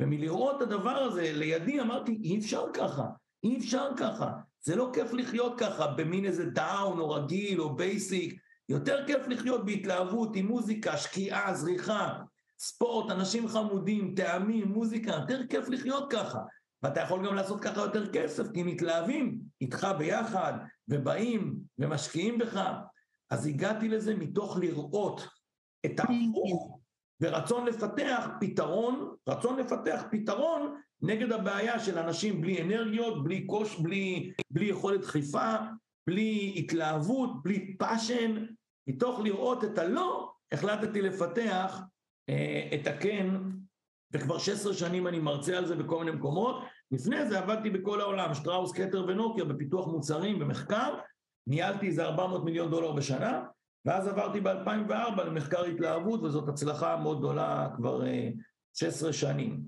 [SPEAKER 1] ומלראות את הדבר הזה לידי אמרתי, אי אפשר ככה, אי אפשר ככה. זה לא כיף לחיות ככה במין איזה down או רגיל או basic. יותר כיף לחיות בהתלהבות עם מוזיקה, שקיעה, זריחה, ספורט, אנשים חמודים, טעמים, מוזיקה, יותר כיף לחיות ככה. ואתה יכול גם לעשות ככה יותר כסף, כי מתלהבים איתך ביחד, ובאים ומשקיעים בך. אז הגעתי לזה מתוך לראות את ההפוך, ורצון לפתח פתרון, רצון לפתח פתרון נגד הבעיה של אנשים בלי אנרגיות, בלי push, בלי, בלי יכולת דחיפה, בלי התלהבות, בלי passion, מתוך לראות את הלא, החלטתי לפתח אה, את הכן, וכבר 16 שנים אני מרצה על זה בכל מיני מקומות. לפני זה עבדתי בכל העולם, שטראוס, קטר ונוקיה, בפיתוח מוצרים, במחקר, ניהלתי איזה 400 מיליון דולר בשנה, ואז עברתי ב-2004 למחקר התלהבות, וזאת הצלחה מאוד גדולה כבר 16 אה, שנים.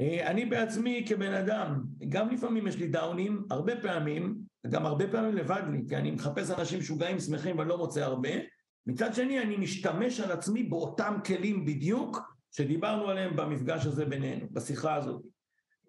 [SPEAKER 1] אה, אני בעצמי כבן אדם, גם לפעמים יש לי דאונים, הרבה פעמים, וגם הרבה פעמים לבד לי, כי אני מחפש אנשים משוגעים, שמחים, ואני לא מוצא הרבה. מצד שני, אני משתמש על עצמי באותם כלים בדיוק שדיברנו עליהם במפגש הזה בינינו, בשיחה הזאת.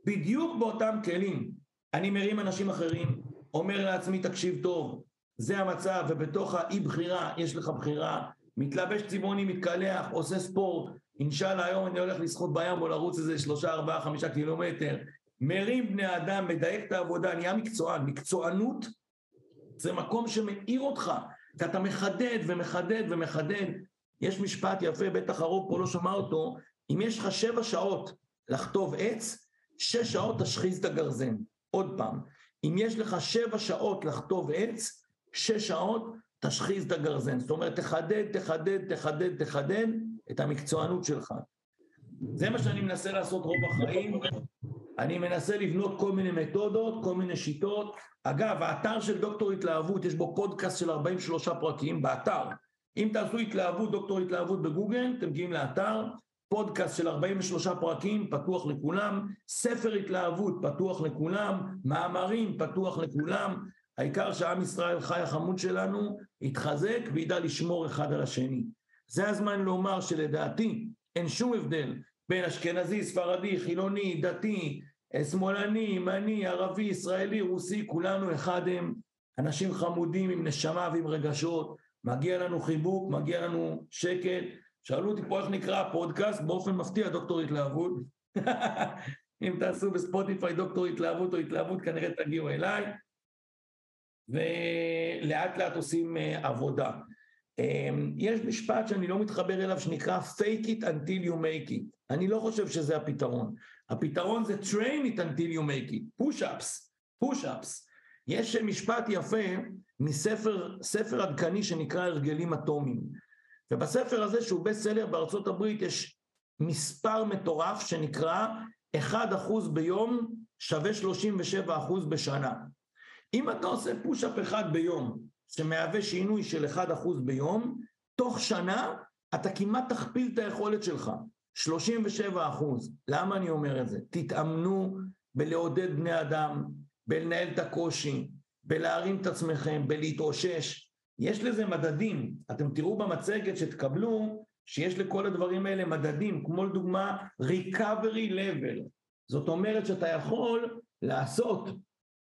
[SPEAKER 1] בדיוק באותם כלים. אני מרים אנשים אחרים, אומר לעצמי, תקשיב טוב, זה המצב, ובתוך האי בחירה יש לך בחירה, מתלבש צבעוני, מתקלח, עושה ספורט, אינשאללה היום אני הולך לשחות בים או לרוץ איזה שלושה, ארבעה, חמישה קילומטר, מרים בני אדם, מדייק את העבודה, נהיה מקצוען. מקצוענות זה מקום שמאיר אותך, כי אתה מחדד ומחדד ומחדד. יש משפט יפה, בטח הרוב פה לא שמע אותו, אם יש לך שבע שעות לחטוב עץ, שש שעות תשחיז את הגרזן. עוד פעם, אם יש לך שבע שעות לחטוב עץ, שש שעות תשחיז את הגרזן. זאת אומרת, תחדד, תחדד, תחדד, תחדד את המקצוענות שלך. זה מה שאני מנסה לעשות רוב החיים. אני מנסה לבנות כל מיני מתודות, כל מיני שיטות. אגב, האתר של דוקטור התלהבות, יש בו פודקאסט של 43 פרקים באתר. אם תעשו התלהבות, דוקטור התלהבות בגוגל, אתם מגיעים לאתר, פודקאסט של 43 פרקים, פתוח לכולם, ספר התלהבות, פתוח לכולם, מאמרים, פתוח לכולם. העיקר שעם ישראל חי החמוד שלנו, יתחזק וידע לשמור אחד על השני. זה הזמן לומר שלדעתי אין שום הבדל בין אשכנזי, ספרדי, חילוני, דתי, שמאלני, ימני, ערבי, ישראלי, רוסי, כולנו אחד הם אנשים חמודים עם נשמה ועם רגשות, מגיע לנו חיבוק, מגיע לנו שקט. שאלו אותי פה איך נקרא הפודקאסט, באופן מפתיע דוקטור התלהבות. אם תעשו בספוטיפיי דוקטור התלהבות או התלהבות כנראה תגיעו אליי, ולאט לאט עושים uh, עבודה. Um, יש משפט שאני לא מתחבר אליו שנקרא fake it until you make it. אני לא חושב שזה הפתרון. הפתרון זה train it until you make it, push-ups, push-ups. יש משפט יפה מספר ספר עדכני שנקרא הרגלים אטומיים. ובספר הזה שהוא בסט סלר בארצות הברית יש מספר מטורף שנקרא 1% ביום שווה 37% בשנה. אם אתה עושה פוש-אפ אחד ביום שמהווה שינוי של 1% ביום, תוך שנה אתה כמעט תכפיל את היכולת שלך. 37 אחוז. למה אני אומר את זה? תתאמנו בלעודד בני אדם, בלנהל את הקושי, בלהרים את עצמכם, בלהתאושש. יש לזה מדדים. אתם תראו במצגת שתקבלו שיש לכל הדברים האלה מדדים, כמו לדוגמה recovery level. זאת אומרת שאתה יכול לעשות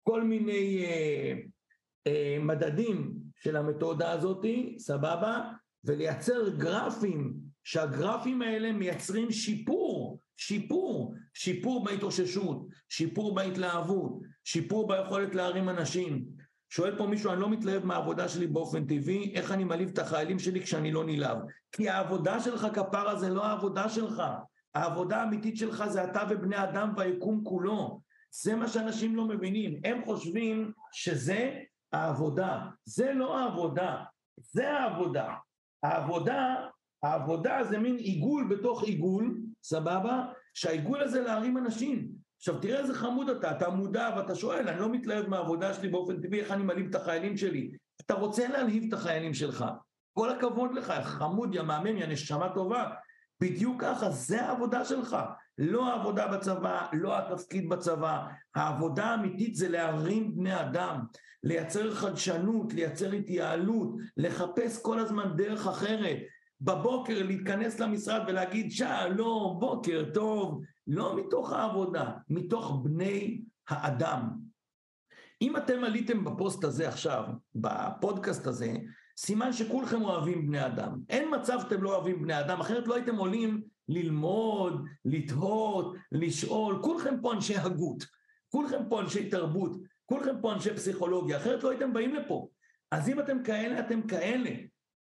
[SPEAKER 1] כל מיני אה, אה, מדדים של המתודה הזאתי, סבבה? ולייצר גרפים שהגרפים האלה מייצרים שיפור, שיפור, שיפור בהתאוששות, שיפור בהתלהבות, שיפור ביכולת להרים אנשים. שואל פה מישהו, אני לא מתלהב מהעבודה שלי באופן טבעי, איך אני מעליב את החיילים שלי כשאני לא נלהב? כי העבודה שלך כפרה זה לא העבודה שלך. העבודה האמיתית שלך זה אתה ובני אדם והיקום כולו. זה מה שאנשים לא מבינים. הם חושבים שזה העבודה. זה לא העבודה, זה העבודה. העבודה העבודה זה מין עיגול בתוך עיגול, סבבה? שהעיגול הזה להרים אנשים. עכשיו תראה איזה חמוד אתה, אתה מודע ואתה שואל, אני לא מתלהב מהעבודה שלי באופן טבעי, איך אני מלהיב את החיילים שלי? אתה רוצה להלהיב את החיילים שלך, כל הכבוד לך, חמוד, יא מהמם, יא נשמה טובה, בדיוק ככה, זה העבודה שלך, לא העבודה בצבא, לא התפקיד בצבא, העבודה האמיתית זה להרים בני אדם, לייצר חדשנות, לייצר התייעלות, לחפש כל הזמן דרך אחרת, בבוקר להתכנס למשרד ולהגיד שלום, בוקר טוב, לא מתוך העבודה, מתוך בני האדם. אם אתם עליתם בפוסט הזה עכשיו, בפודקאסט הזה, סימן שכולכם אוהבים בני אדם. אין מצב שאתם לא אוהבים בני אדם, אחרת לא הייתם עולים ללמוד, לתהות, לשאול, כולכם פה אנשי הגות, כולכם פה אנשי תרבות, כולכם פה אנשי פסיכולוגיה, אחרת לא הייתם באים לפה. אז אם אתם כאלה, אתם כאלה.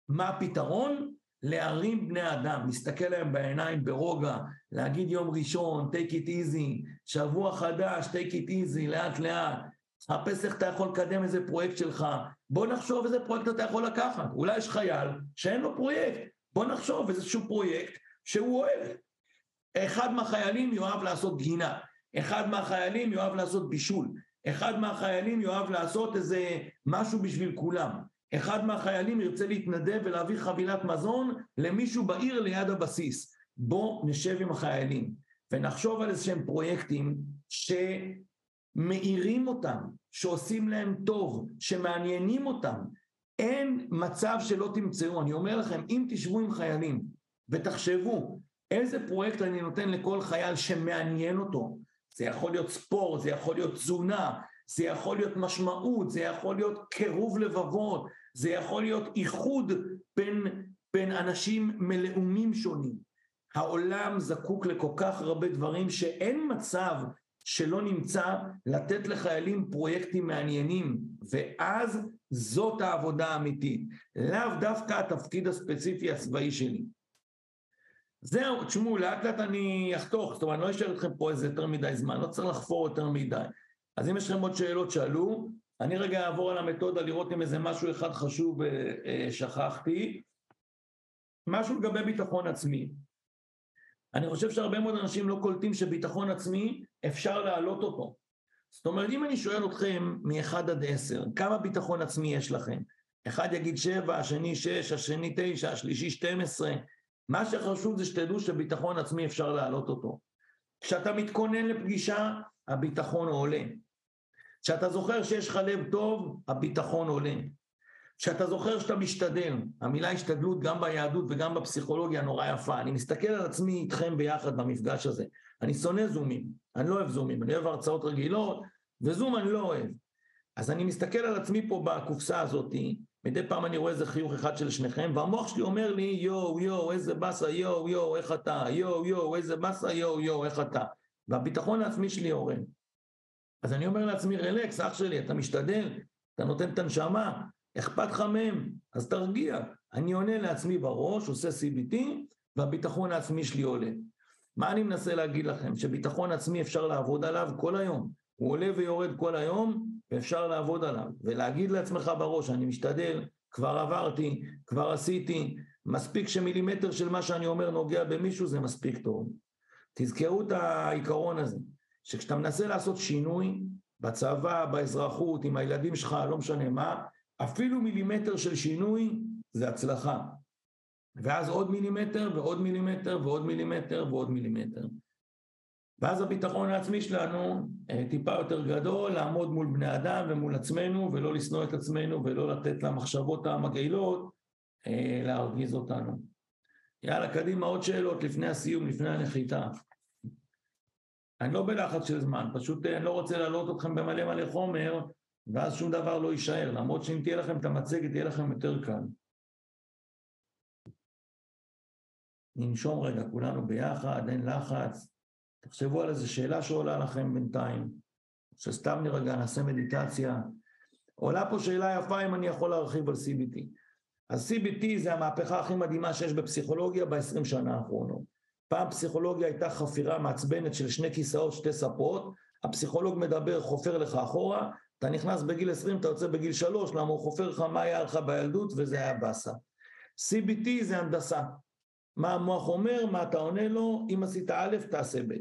[SPEAKER 1] מה הפתרון? להרים בני אדם, להסתכל להם בעיניים ברוגע, להגיד יום ראשון, take it easy, שבוע חדש, take it easy, לאט לאט, חפש איך אתה יכול לקדם איזה פרויקט שלך, בוא נחשוב איזה פרויקט אתה יכול לקחת, אולי יש חייל שאין לו פרויקט, בוא נחשוב איזשהו פרויקט שהוא אוהב. אחד מהחיילים יאהב לעשות גינה, אחד מהחיילים יאהב לעשות בישול, אחד מהחיילים יאהב לעשות איזה משהו בשביל כולם. אחד מהחיילים ירצה להתנדב ולהביא חבילת מזון למישהו בעיר ליד הבסיס. בוא נשב עם החיילים ונחשוב על איזשהם פרויקטים שמאירים אותם, שעושים להם טוב, שמעניינים אותם. אין מצב שלא תמצאו, אני אומר לכם, אם תשבו עם חיילים ותחשבו איזה פרויקט אני נותן לכל חייל שמעניין אותו, זה יכול להיות ספורט, זה יכול להיות תזונה, זה יכול להיות משמעות, זה יכול להיות קירוב לבבות, זה יכול להיות איחוד בין, בין אנשים מלאומים שונים. העולם זקוק לכל כך הרבה דברים שאין מצב שלא נמצא לתת לחיילים פרויקטים מעניינים, ואז זאת העבודה האמיתית, לאו דווקא התפקיד הספציפי הצבאי שלי. זהו, תשמעו, לאט לאט אני אחתוך, זאת אומרת, אני לא אשאר אתכם פה איזה יותר מדי זמן, לא צריך לחפור יותר מדי. אז אם יש לכם עוד שאלות, שאלו. אני רגע אעבור על המתודה לראות אם איזה משהו אחד חשוב אה, אה, שכחתי. משהו לגבי ביטחון עצמי. אני חושב שהרבה מאוד אנשים לא קולטים שביטחון עצמי אפשר להעלות אותו. זאת אומרת, אם אני שואל אתכם מ-1 עד 10, כמה ביטחון עצמי יש לכם? אחד יגיד 7, השני 6, השני 9, השלישי 12, מה שחשוב זה שתדעו שביטחון עצמי אפשר להעלות אותו. כשאתה מתכונן לפגישה, הביטחון עולה. כשאתה זוכר שיש לך לב טוב, הביטחון עולה. כשאתה זוכר שאתה משתדל, המילה השתדלות גם ביהדות וגם בפסיכולוגיה נורא יפה. אני מסתכל על עצמי איתכם ביחד במפגש הזה. אני שונא זומים, אני לא אוהב זומים, אני אוהב הרצאות רגילות, וזום אני לא אוהב. אז אני מסתכל על עצמי פה בקופסה הזאתי, מדי פעם אני רואה איזה חיוך אחד של שניכם, והמוח שלי אומר לי, יואו, יואו, איזה באסה, יואו, יואו, איך אתה, יואו, יואו, איזה באסה, יואו, יואו, איך אתה. והביטחון העצמי שלי יורד. אז אני אומר לעצמי, רלקס, אח שלי, אתה משתדל, אתה נותן את הנשמה, אכפת לך מהם, אז תרגיע. אני עונה לעצמי בראש, עושה CBT, והביטחון העצמי שלי עולה. מה אני מנסה להגיד לכם? שביטחון עצמי אפשר לעבוד עליו כל היום. הוא עולה ויורד כל היום, ואפשר לעבוד עליו. ולהגיד לעצמך בראש, אני משתדל, כבר עברתי, כבר עשיתי, מספיק שמילימטר של מה שאני אומר נוגע במישהו, זה מספיק טוב. תזכרו את העיקרון הזה. שכשאתה מנסה לעשות שינוי בצבא, באזרחות, עם הילדים שלך, לא משנה מה, אפילו מילימטר של שינוי זה הצלחה. ואז עוד מילימטר ועוד מילימטר ועוד מילימטר ועוד מילימטר. ואז הביטחון העצמי שלנו אה, טיפה יותר גדול, לעמוד מול בני אדם ומול עצמנו ולא לשנוא את עצמנו ולא לתת למחשבות המגעילות אה, להרגיז אותנו. יאללה, קדימה עוד שאלות לפני הסיום, לפני הנחיתה. אני לא בלחץ של זמן, פשוט אה, אני לא רוצה להעלות אתכם במלא מלא חומר, ואז שום דבר לא יישאר, למרות שאם תהיה לכם את המצגת, יהיה לכם יותר קל. ננשום רגע כולנו ביחד, אין לחץ. תחשבו על איזו שאלה שעולה לכם בינתיים, שסתם נרגע, נעשה מדיטציה. עולה פה שאלה יפה אם אני יכול להרחיב על CBT. אז CBT זה המהפכה הכי מדהימה שיש בפסיכולוגיה ב-20 שנה האחרונות. פעם פסיכולוגיה הייתה חפירה מעצבנת של שני כיסאות, שתי ספות, הפסיכולוג מדבר, חופר לך אחורה, אתה נכנס בגיל 20, אתה יוצא בגיל 3, למה הוא חופר לך מה היה לך בילדות, וזה היה באסה. CBT זה הנדסה. מה המוח אומר, מה אתה עונה לו, אם עשית א', תעשה ב'.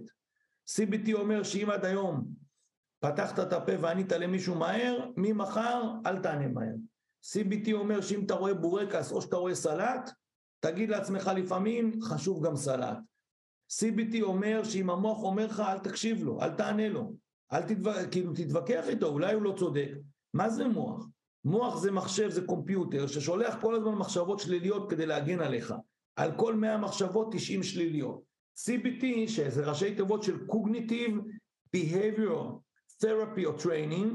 [SPEAKER 1] CBT אומר שאם עד היום פתחת את הפה וענית למישהו מהר, ממחר אל תענה מהר. CBT אומר שאם אתה רואה בורקס או שאתה רואה סלט, תגיד לעצמך לפעמים, חשוב גם סלט. CBT אומר שאם המוח אומר לך, אל תקשיב לו, אל תענה לו, אל תתווכח, כאילו תתווכח איתו, אולי הוא לא צודק. מה זה מוח? מוח זה מחשב, זה קומפיוטר, ששולח כל הזמן מחשבות שליליות כדי להגן עליך. על כל 100 מחשבות 90 שליליות. CBT, שזה ראשי תיבות של Cognitive Behavioral Therapy או Training,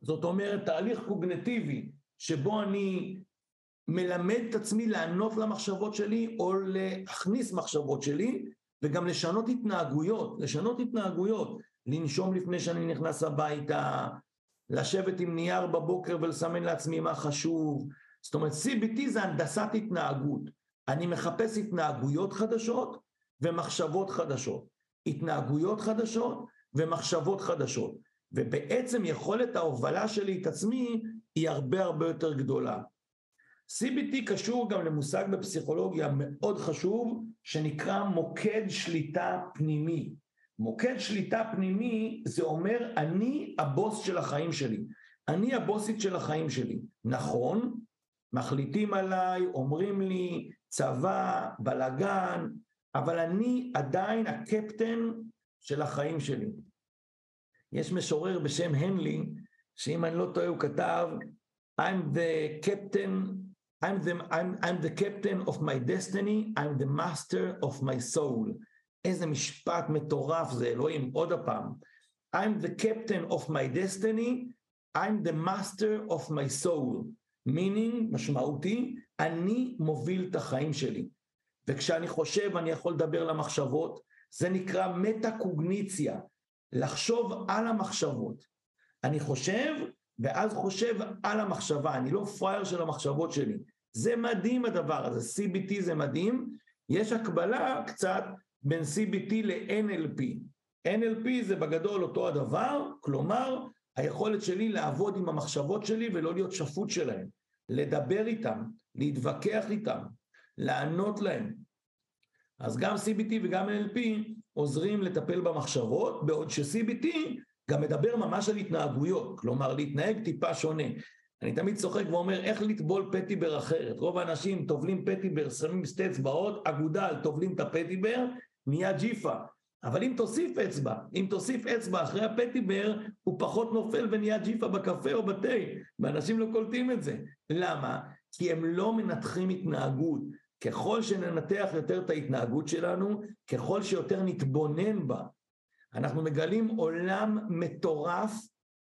[SPEAKER 1] זאת אומרת תהליך קוגנטיבי שבו אני מלמד את עצמי לענות למחשבות שלי או להכניס מחשבות שלי וגם לשנות התנהגויות, לשנות התנהגויות, לנשום לפני שאני נכנס הביתה, לשבת עם נייר בבוקר ולסמן לעצמי מה חשוב, זאת אומרת CBT זה הנדסת התנהגות, אני מחפש התנהגויות חדשות ומחשבות חדשות, התנהגויות חדשות ומחשבות חדשות, ובעצם יכולת ההובלה שלי את עצמי היא הרבה הרבה יותר גדולה. CBT קשור גם למושג בפסיכולוגיה מאוד חשוב שנקרא מוקד שליטה פנימי. מוקד שליטה פנימי זה אומר אני הבוס של החיים שלי, אני הבוסית של החיים שלי. נכון, מחליטים עליי, אומרים לי צבא, בלגן, אבל אני עדיין הקפטן של החיים שלי. יש משורר בשם הנלי, שאם אני לא טועה הוא כתב I'm the captain I'm the, I'm, I'm the captain of my destiny, I'm the master of my soul. איזה משפט מטורף זה, אלוהים, עוד הפעם. I'm the captain of my destiny, I'm the master of my soul. meaning, משמעותי, אני מוביל את החיים שלי. וכשאני חושב, אני יכול לדבר למחשבות, זה נקרא מטה-קוגניציה, לחשוב על המחשבות. אני חושב, ואז חושב על המחשבה, אני לא פראייר של המחשבות שלי. זה מדהים הדבר הזה, CBT זה מדהים, יש הקבלה קצת בין CBT ל-NLP. NLP זה בגדול אותו הדבר, כלומר, היכולת שלי לעבוד עם המחשבות שלי ולא להיות שפוט שלהם, לדבר איתם, להתווכח איתם, לענות להם. אז גם CBT וגם NLP עוזרים לטפל במחשבות, בעוד ש-CBT גם מדבר ממש על התנהגויות, כלומר להתנהג טיפה שונה. אני תמיד צוחק ואומר איך לטבול פטיבר אחרת. רוב האנשים טובלים פטיבר, שמים שתי אצבעות, אגודל, טובלים את הפטיבר, נהיה ג'יפה. אבל אם תוסיף אצבע, אם תוסיף אצבע אחרי הפטיבר, הוא פחות נופל ונהיה ג'יפה בקפה או בתה, ואנשים לא קולטים את זה. למה? כי הם לא מנתחים התנהגות. ככל שננתח יותר את ההתנהגות שלנו, ככל שיותר נתבונן בה, אנחנו מגלים עולם מטורף,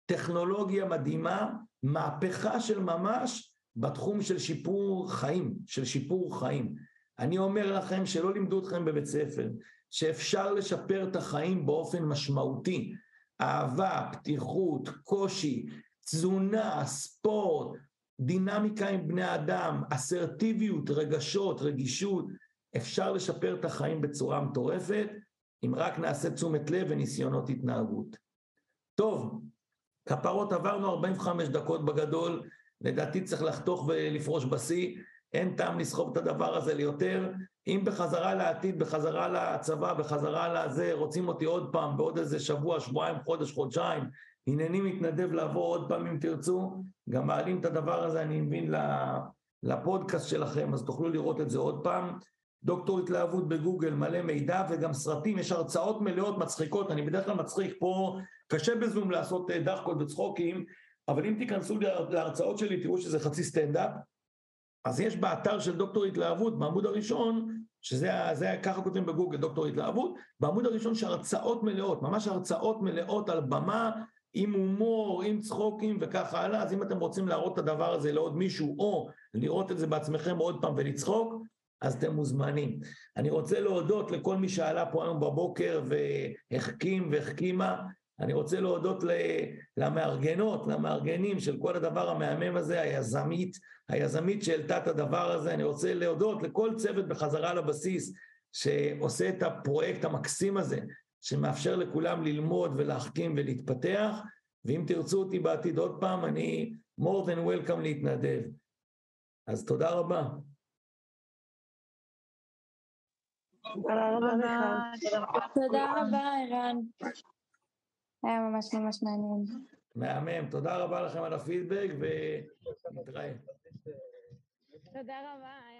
[SPEAKER 1] טכנולוגיה מדהימה, מהפכה של ממש בתחום של שיפור חיים, של שיפור חיים. אני אומר לכם שלא לימדו אתכם בבית ספר, שאפשר לשפר את החיים באופן משמעותי. אהבה, פתיחות, קושי, תזונה, ספורט, דינמיקה עם בני אדם, אסרטיביות, רגשות, רגישות, אפשר לשפר את החיים בצורה מטורפת, אם רק נעשה תשומת לב וניסיונות התנהגות. טוב, כפרות עברנו 45 דקות בגדול, לדעתי צריך לחתוך ולפרוש בשיא, אין טעם לסחוב את הדבר הזה ליותר. אם בחזרה לעתיד, בחזרה לצבא, בחזרה לזה, רוצים אותי עוד פעם, בעוד איזה שבוע, שבועיים, חודש, חודשיים, הנני מתנדב לעבור עוד פעם אם תרצו, גם מעלים את הדבר הזה, אני מבין, לפודקאסט שלכם, אז תוכלו לראות את זה עוד פעם. דוקטור התלהבות בגוגל, מלא מידע וגם סרטים, יש הרצאות מלאות מצחיקות, אני בדרך כלל מצחיק פה, קשה בזום לעשות אה, דחקות וצחוקים, אבל אם תיכנסו להרצאות שלי תראו שזה חצי סטנדאפ, אז יש באתר של דוקטור התלהבות, בעמוד הראשון, שזה זה, ככה כותבים בגוגל דוקטור התלהבות, בעמוד הראשון שהרצאות מלאות, ממש הרצאות מלאות על במה, עם הומור, עם צחוקים וכך הלאה, אז אם אתם רוצים להראות את הדבר הזה לעוד מישהו, או לראות את זה בעצמכם עוד פעם ולצחוק, אז אתם מוזמנים. אני רוצה להודות לכל מי שעלה פה היום בבוקר והחכים והחכימה, אני רוצה להודות למארגנות, למארגנים של כל הדבר המהמם הזה, היזמית, היזמית שהעלתה את הדבר הזה, אני רוצה להודות לכל צוות בחזרה לבסיס שעושה את הפרויקט המקסים הזה, שמאפשר לכולם ללמוד ולהחכים ולהתפתח, ואם תרצו אותי בעתיד עוד פעם, אני more than welcome להתנדב. אז תודה רבה.
[SPEAKER 2] תודה רבה לך.
[SPEAKER 3] תודה רבה, ערן. היה ממש ממש מעניין.
[SPEAKER 1] מהמם, תודה רבה לכם על הפידבק ונתראה.
[SPEAKER 2] תודה רבה.